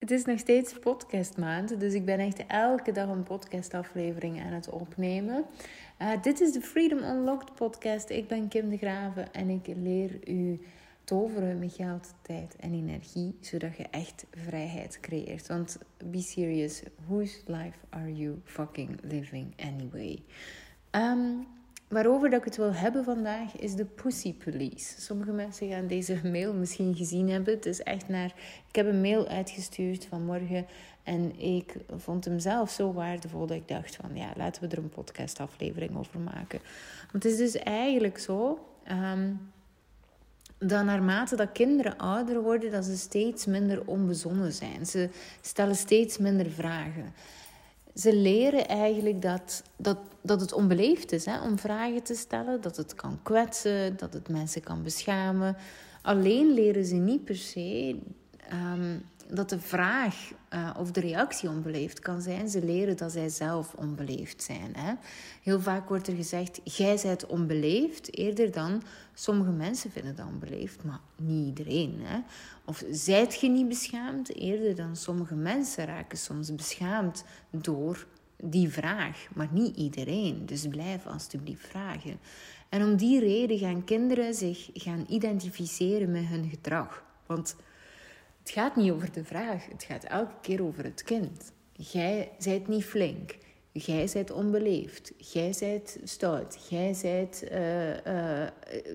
Het is nog steeds podcastmaand, dus ik ben echt elke dag een podcastaflevering aan het opnemen. Uh, dit is de Freedom Unlocked podcast. Ik ben Kim de Graven en ik leer u toveren met geld, tijd en energie, zodat je echt vrijheid creëert. Want be serious, whose life are you fucking living anyway? Um, Waarover dat ik het wil hebben vandaag is de Pussy Police. Sommige mensen gaan deze mail misschien gezien hebben. Het is echt naar. Ik heb een mail uitgestuurd vanmorgen en ik vond hem zelf zo waardevol dat ik dacht van ja, laten we er een podcastaflevering over maken. Want het is dus eigenlijk zo. Um, dat naarmate dat kinderen ouder worden, dat ze steeds minder onbezonnen zijn. Ze stellen steeds minder vragen ze leren eigenlijk dat, dat, dat het onbeleefd is hè, om vragen te stellen, dat het kan kwetsen, dat het mensen kan beschamen. Alleen leren ze niet per se ehm, dat de vraag uh, of de reactie onbeleefd kan zijn. Ze leren dat zij zelf onbeleefd zijn. Hè? Heel vaak wordt er gezegd: jij bent onbeleefd, eerder dan sommige mensen vinden dat onbeleefd, maar niet iedereen. Hè? Of zijt je niet beschaamd, eerder dan sommige mensen raken soms beschaamd door die vraag, maar niet iedereen. Dus blijf alsjeblieft vragen. En om die reden gaan kinderen zich gaan identificeren met hun gedrag. Want het gaat niet over de vraag, het gaat elke keer over het kind. Jij zijt niet flink. Jij zijt onbeleefd. Jij zijt stout. Jij zijt, uh,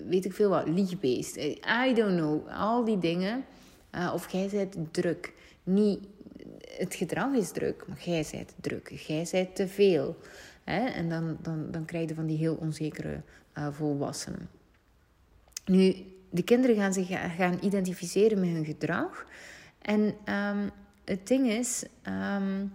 weet ik veel wat, liegbeest. I don't know. Al die dingen. Uh, of jij zijt druk. Niet, het gedrag is druk, maar jij zijt druk. Jij zijt te veel. Hè? En dan, dan, dan krijg je van die heel onzekere volwassenen. Nu, de kinderen gaan zich gaan identificeren met hun gedrag. En um, het ding is um,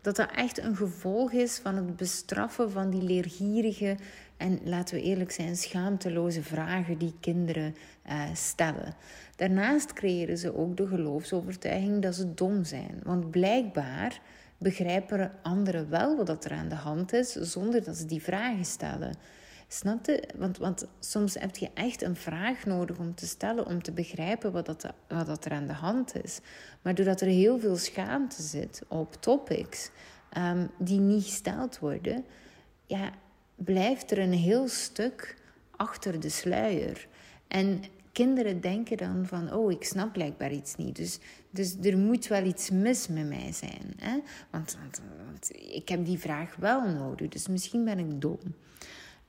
dat dat echt een gevolg is van het bestraffen van die leergierige en, laten we eerlijk zijn, schaamteloze vragen die kinderen uh, stellen. Daarnaast creëren ze ook de geloofsovertuiging dat ze dom zijn. Want blijkbaar begrijpen anderen wel wat er aan de hand is zonder dat ze die vragen stellen. Snap je? Want, want soms heb je echt een vraag nodig om te stellen, om te begrijpen wat, dat, wat dat er aan de hand is. Maar doordat er heel veel schaamte zit op topics ehm, die niet gesteld worden, ja, blijft er een heel stuk achter de sluier. En kinderen denken dan van, oh, ik snap blijkbaar iets niet. Dus, dus er moet wel iets mis met mij zijn. Hè? Want ik heb die vraag wel nodig, dus misschien ben ik dom.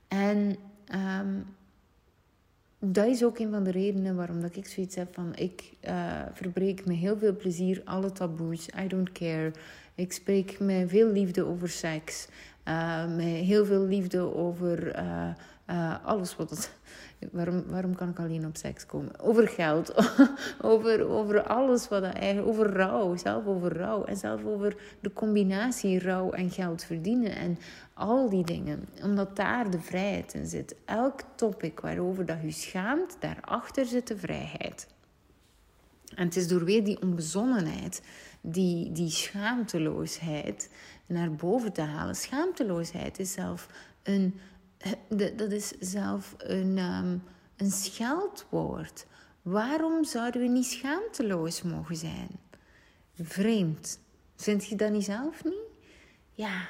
En um, dat is ook een van de redenen waarom dat ik zoiets heb van... Ik uh, verbreek met heel veel plezier alle taboes. I don't care. Ik spreek met veel liefde over seks. Uh, met heel veel liefde over uh, alles wat het Waarom, waarom kan ik alleen op seks komen? Over geld, over, over alles wat eigenlijk, over rouw, zelf over rouw en zelf over de combinatie rouw en geld verdienen en al die dingen, omdat daar de vrijheid in zit. Elk topic waarover dat u schaamt, daarachter zit de vrijheid. En het is door weer die onbezonnenheid, die, die schaamteloosheid naar boven te halen. Schaamteloosheid is zelf een dat is zelf een, um, een scheldwoord. Waarom zouden we niet schaamteloos mogen zijn? Vreemd. Vind je dat niet zelf niet? Ja.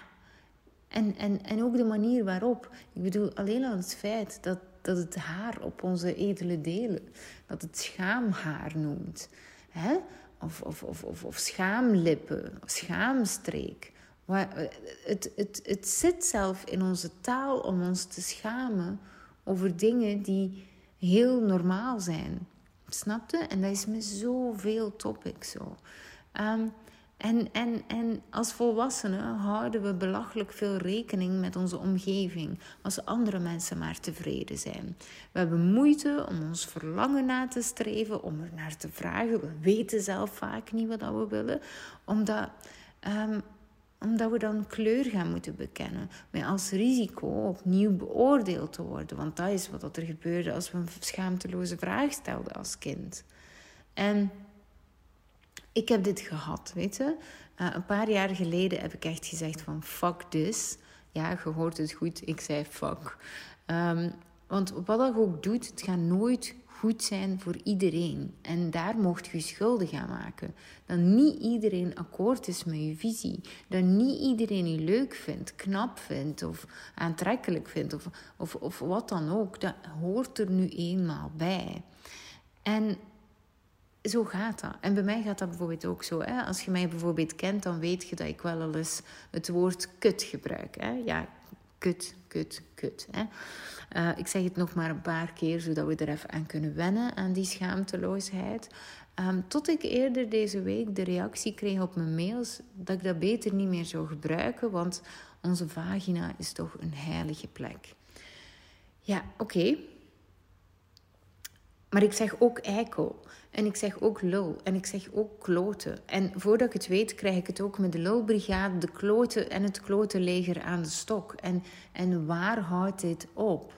En, en, en ook de manier waarop. Ik bedoel, alleen al het feit dat, dat het haar op onze edele delen, dat het schaamhaar noemt. Hè? Of, of, of, of, of schaamlippen, schaamstreek. Het, het, het zit zelf in onze taal om ons te schamen over dingen die heel normaal zijn. Snapte? En dat is met zoveel topics zo. Ehm, en, en, en als volwassenen houden we belachelijk veel rekening met onze omgeving. Als andere mensen maar tevreden zijn. We hebben moeite om ons verlangen na te streven, om er naar te vragen. We weten zelf vaak niet wat we willen. Omdat um, omdat we dan kleur gaan moeten bekennen. Met als risico opnieuw beoordeeld te worden. Want dat is wat er gebeurde als we een schaamteloze vraag stelden als kind. En ik heb dit gehad, weet je. Uh, een paar jaar geleden heb ik echt gezegd van fuck this. Ja, je hoort het goed, ik zei fuck. Um, want wat dat ook doet, het gaat nooit goed zijn voor iedereen. En daar mocht je schuldig aan maken. Dat niet iedereen akkoord is met je visie. Dat niet iedereen je leuk vindt, knap vindt of aantrekkelijk vindt of, of, of wat dan ook. Dat hoort er nu eenmaal bij. En zo gaat dat. En bij mij gaat dat bijvoorbeeld ook zo. Hè? Als je mij bijvoorbeeld kent, dan weet je dat ik wel eens het woord kut gebruik. Hè? Ja, kut, kut, kut. Hè? Uh, ik zeg het nog maar een paar keer, zodat we er even aan kunnen wennen, aan die schaamteloosheid. Um, tot ik eerder deze week de reactie kreeg op mijn mails dat ik dat beter niet meer zou gebruiken, want onze vagina is toch een heilige plek. Ja, oké. Maar ik zeg ook eikel. En ik zeg ook lul. En ik zeg ook kloten. En voordat ik het weet, krijg ik het ook met de lulbrigade, de kloten en het klotenleger aan de stok. En, en waar houdt dit op?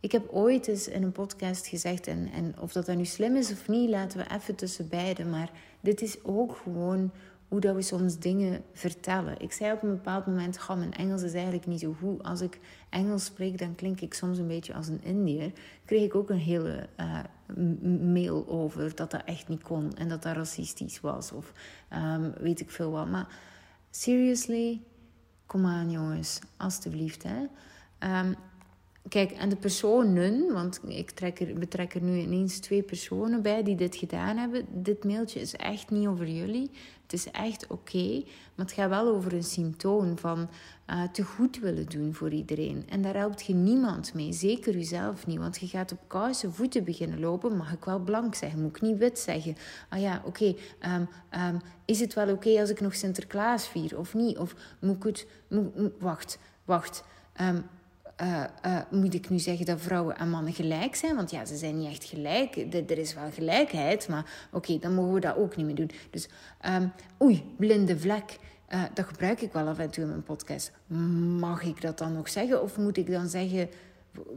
Ik heb ooit eens in een podcast gezegd, en, en of dat dan nu slim is of niet, laten we even tussen beiden. Maar dit is ook gewoon hoe dat we soms dingen vertellen. Ik zei op een bepaald moment, ga mijn Engels is eigenlijk niet zo goed. Als ik Engels spreek, dan klink ik soms een beetje als een Indiër. Kreeg ik ook een hele uh, mail over dat dat echt niet kon en dat dat racistisch was of um, weet ik veel wat. Maar seriously, kom aan jongens, alstublieft hè. Um, Kijk, en de personen, want ik trek er, betrek er nu ineens twee personen bij die dit gedaan hebben. Dit mailtje is echt niet over jullie. Het is echt oké, maar het gaat wel over een symptoom van uh, te goed willen doen voor iedereen. En daar helpt je niemand mee, zeker jezelf niet. Want je gaat op kousen voeten beginnen lopen, mag ik wel blank zeggen, moet ik niet wit zeggen. Ah ja, oké, ehm, ehm, is het wel oké als ik nog Sinterklaas vier of niet? Of moet ik het... Wacht, wacht. Um, uh, uh, moet ik nu zeggen dat vrouwen en mannen gelijk zijn? Want ja, ze zijn niet echt gelijk. er is wel gelijkheid, maar oké, dan mogen we dat ook niet meer doen. Dus um, oei, blinde vlek. Uh, dat gebruik ik wel af en toe in mijn podcast. Mag ik dat dan nog zeggen? Of moet ik dan zeggen...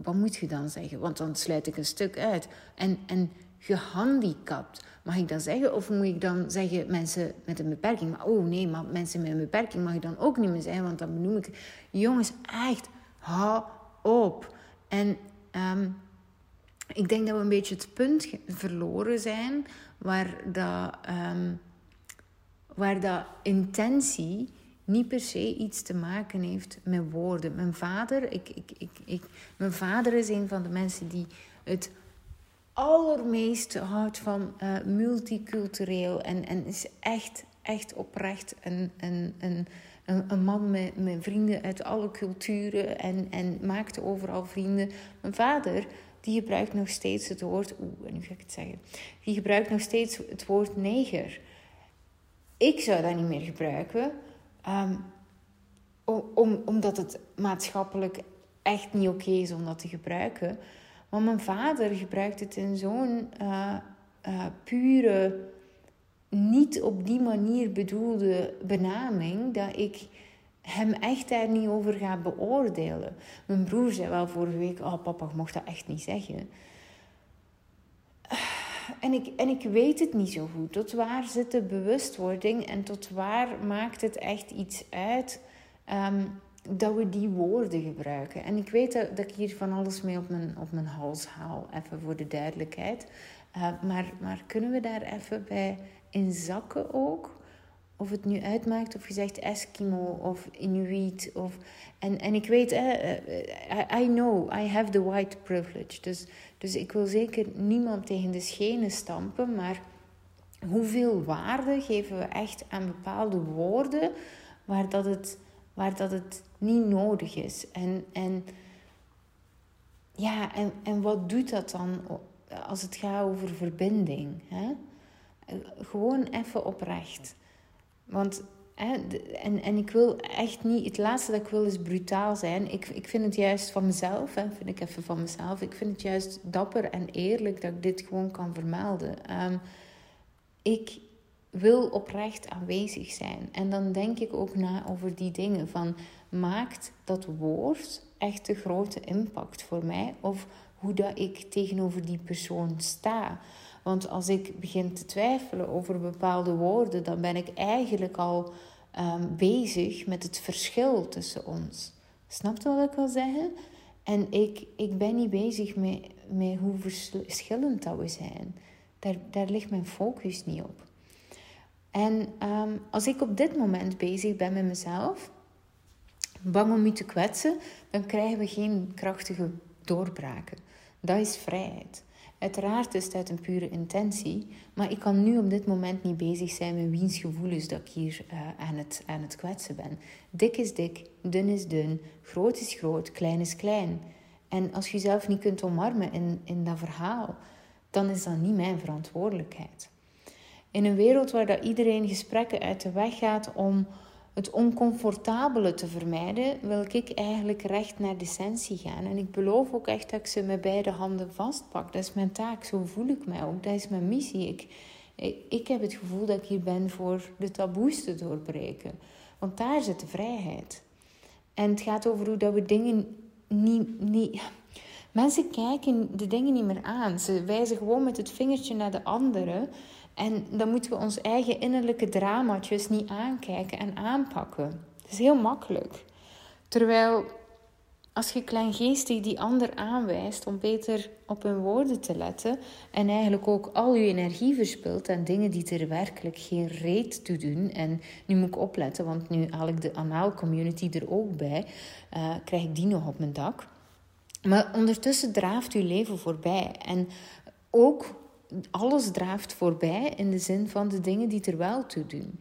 Wat moet je dan zeggen? Want dan sluit ik een stuk uit. En, en gehandicapt. Mag ik dan zeggen? Of moet ik dan zeggen mensen met een beperking? Maar oh nee, maar mensen met een beperking mag ik dan ook niet meer zeggen. Want dan benoem ik... Jongens, echt hou op. En ehm, ik denk dat we een beetje het punt verloren zijn waar dat, um, waar dat intentie niet per se iets te maken heeft met woorden. Mijn vader, ik, ik, ik, ik, mijn vader is een van de mensen die het allermeest houdt van uh, multicultureel en, en is echt, echt oprecht een, een, een een, man met, vrienden uit alle culturen en, en maakte overal vrienden. Mijn vader, die gebruikt nog steeds het woord. Oeh, nu ga ik het zeggen. Die gebruikt nog steeds het woord neger. Ik zou dat niet meer gebruiken, um, om, omdat het maatschappelijk echt niet oké is om dat te gebruiken. Maar mijn vader gebruikt het in zo'n uh, uh, pure niet op die manier bedoelde benaming dat ik hem echt daar niet over ga beoordelen. Mijn broer zei wel vorige week: Oh, papa, mocht dat echt niet zeggen. En ik, en ik weet het niet zo goed. Tot waar zit de bewustwording en tot waar maakt het echt iets uit ehm, dat we die woorden gebruiken? En ik weet dat, ik hier van alles mee op mijn, op mijn hals haal, even voor de duidelijkheid. Uh, maar, maar kunnen we daar even bij in zakken ook. Of het nu uitmaakt of je zegt Eskimo of Inuit. Of, en, en ik weet, eh, I, I know, I have the white privilege. Dus, dus ik wil zeker niemand tegen de schenen stampen. Maar hoeveel waarde geven we echt aan bepaalde woorden waar dat het, waar dat het niet nodig is? En, en, ja, en, en wat doet dat dan als het gaat over verbinding? Hè? Gewoon even oprecht. Want, hè, en, en ik wil echt niet, het laatste dat ik wil is brutaal zijn. Ik, ik vind het juist van mezelf, hè, vind ik even van mezelf. Ik vind het juist dapper en eerlijk dat ik dit gewoon kan vermelden. Ehm, ik wil oprecht aanwezig zijn. En dan denk ik ook na over die dingen van maakt dat woord echt een grote impact voor mij of hoe dat ik tegenover die persoon sta. Want als ik begin te twijfelen over bepaalde woorden, dan ben ik eigenlijk al um, bezig met het verschil tussen ons. Snap je wat ik wil zeggen? En ik, ik ben niet bezig met, met hoe verschillend dat we zijn. Daar, daar ligt mijn focus niet op. En ehm, als ik op dit moment bezig ben met mezelf, bang om u te kwetsen, dan krijgen we geen krachtige doorbraken. Dat is vrijheid. Uiteraard is het uit een pure intentie, maar ik kan nu op dit moment niet bezig zijn met wiens gevoelens dat ik hier uh, aan, het, aan het kwetsen ben. Dik is dik, dun is dun, groot is groot, klein is klein. En als je jezelf niet kunt omarmen in, in dat verhaal, dan is dat niet mijn verantwoordelijkheid. In een wereld waar dat iedereen gesprekken uit de weg gaat om het oncomfortabele te vermijden, wil ik eigenlijk recht naar de essentie gaan. En ik beloof ook echt dat ik ze met beide handen vastpak. Dat is mijn taak, zo voel ik mij ook. Dat is mijn missie. Ik, ik, heb het gevoel dat ik hier ben voor de taboes te doorbreken. Want daar zit de vrijheid. En het gaat over hoe dat we dingen niet, niet Mensen kijken de dingen niet meer aan. Ze wijzen gewoon met het vingertje naar de anderen. En dan moeten we ons eigen innerlijke dramaatjes niet aankijken en aanpakken. Dat is heel makkelijk. Terwijl als je kleingeestig die ander aanwijst om beter op hun woorden te letten en eigenlijk ook al je energie verspilt aan dingen die er werkelijk geen reet toe doen. En nu moet ik opletten, want nu haal ik de anaal community er ook bij, uh, krijg ik die nog op mijn dak. Maar ondertussen draaft uw leven voorbij. En ook alles draaft voorbij in de zin van de dingen die er wel toe doen.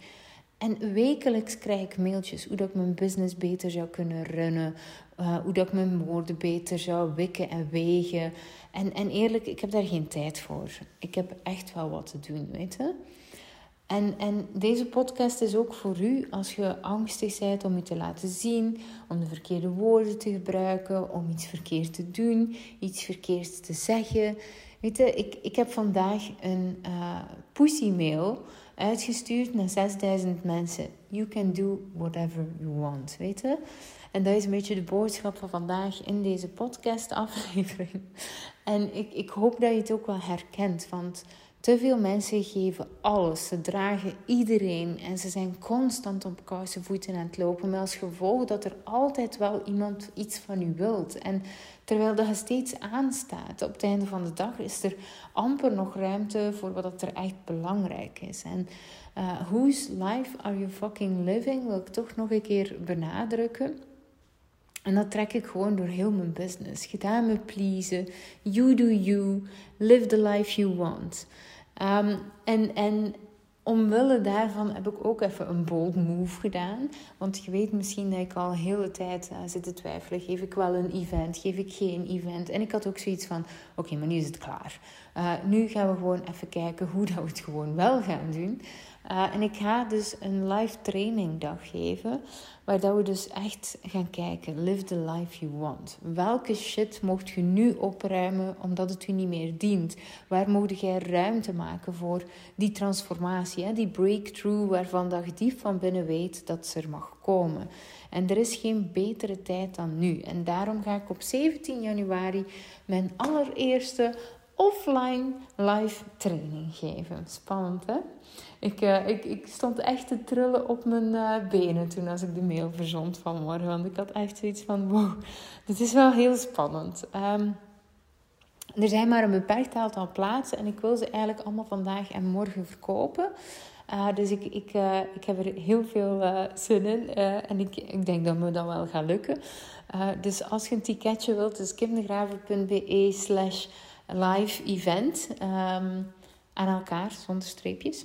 En wekelijks krijg ik mailtjes hoe dat ik mijn business beter zou kunnen runnen, uh, hoe dat ik mijn woorden beter zou wikken en wegen. En, en eerlijk, ik heb daar geen tijd voor. Ik heb echt wel wat te doen, weet je. En, en deze podcast is ook voor u als je angstig bent om je te laten zien, om de verkeerde woorden te gebruiken, om iets verkeerd te doen, iets verkeerds te zeggen. Weet je, ik, ik heb vandaag een uh, pussy mail uitgestuurd naar 6000 mensen. You can do whatever you want, weet je. En dat is een beetje de boodschap van vandaag in deze podcast aflevering. En ik, ik hoop dat je het ook wel herkent, want te veel mensen geven alles. Ze dragen iedereen en ze zijn constant op koude voeten aan het lopen. Met als gevolg dat er altijd wel iemand iets van u wilt. En terwijl dat steeds aanstaat, op het einde van de dag is er amper nog ruimte voor wat er echt belangrijk is. En uh, whose life are you fucking living? Wil ik toch nog een keer benadrukken. En dat trek ik gewoon door heel mijn business. Gedaan me pleasen. You do you. Live the life you want. Um, en, en omwille daarvan heb ik ook even een bold move gedaan. Want je weet misschien dat ik al een hele tijd uh, zit te twijfelen. Geef ik wel een event? Geef ik geen event? En ik had ook zoiets van, oké, maar nu is het klaar. Uh, nu gaan we gewoon even kijken hoe dat we het gewoon wel gaan doen. Uh, en ik ga dus een live training dag geven. Waar dat we dus echt gaan kijken. Live the life you want. Welke shit mocht je nu opruimen omdat het u niet meer dient? Waar mocht jij ruimte maken voor die transformatie? Hè? Die breakthrough waarvan dat je diep van binnen weet dat ze er mag komen. En er is geen betere tijd dan nu. En daarom ga ik op 17 januari mijn allereerste offline live training geven. Spannend hè? Ik, uh, ik, ik stond echt te trillen op mijn uh, benen toen als ik de mail verzond vanmorgen. Want ik had echt zoiets van, wow, dit is wel heel spannend. Um, er zijn maar een beperkt aantal plaatsen en ik wil ze eigenlijk allemaal vandaag en morgen verkopen. Uh, dus ik, ik, ik heb er heel veel zin in en ik, ik denk dat me dat wel gaat lukken. dus als je een ticketje wilt, is kimdegraver.be slash live event. Um, aan elkaar, zonder streepjes.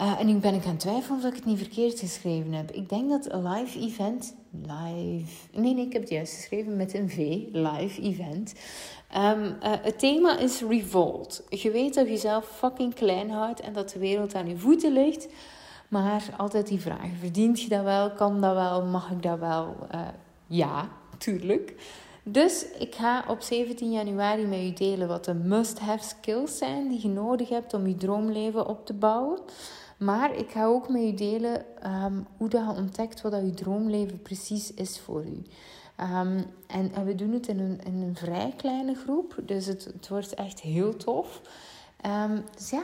Uh, en nu ben ik het twijfelen of ik het niet verkeerd geschreven heb. Ik denk dat live event. Live. Nee, nee, ik heb het juist geschreven met een V. Live event. Um, uh, het thema is revolt. Je weet dat je jezelf fucking klein houdt en dat de wereld aan je voeten ligt. Maar altijd die vraag: verdient je dat wel? Kan dat wel? Mag ik dat wel? Uh, ja, tuurlijk. Dus ik ga op 17 januari met u delen wat de must-have skills zijn die je nodig hebt om je droomleven op te bouwen. Maar ik ga ook met u delen um, hoe dat je ontdekt wat dat je droomleven precies is voor u. Um, en, en, we doen het in een, in een vrij kleine groep, dus het, het wordt echt heel tof. Um, dus ja,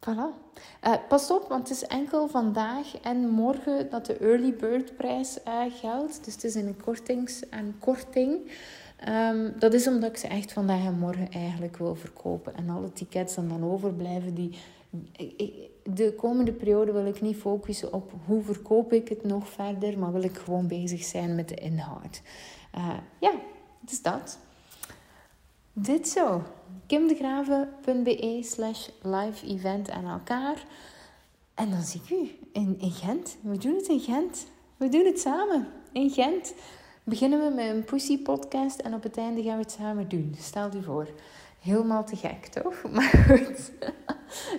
voilà. Uh, pas op, want het is enkel vandaag en morgen dat de early bird prijs uh, geldt. Dus het is een, kortings, een korting. Ehm, dat is omdat ik ze echt vandaag en morgen eigenlijk wil verkopen. En alle tickets dan, dan overblijven, die... De komende periode wil ik niet focussen op hoe verkoop ik het nog verder, maar wil ik gewoon bezig zijn met de inhoud. Uh, ja, dus dat. Dit zo. kimdegraven.be slash live event aan elkaar. En dan zie ik u in, in Gent. We doen het in Gent. We doen het samen in Gent. Beginnen we met een Pussy podcast en op het einde gaan we het samen doen. Stel je voor. Helemaal te gek, toch? Maar goed.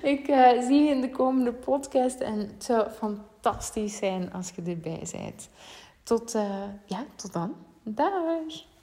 Ik uh, zie je in de komende podcast en het zou fantastisch zijn als je erbij bent. Tot, uh, ja, tot dan. Dag!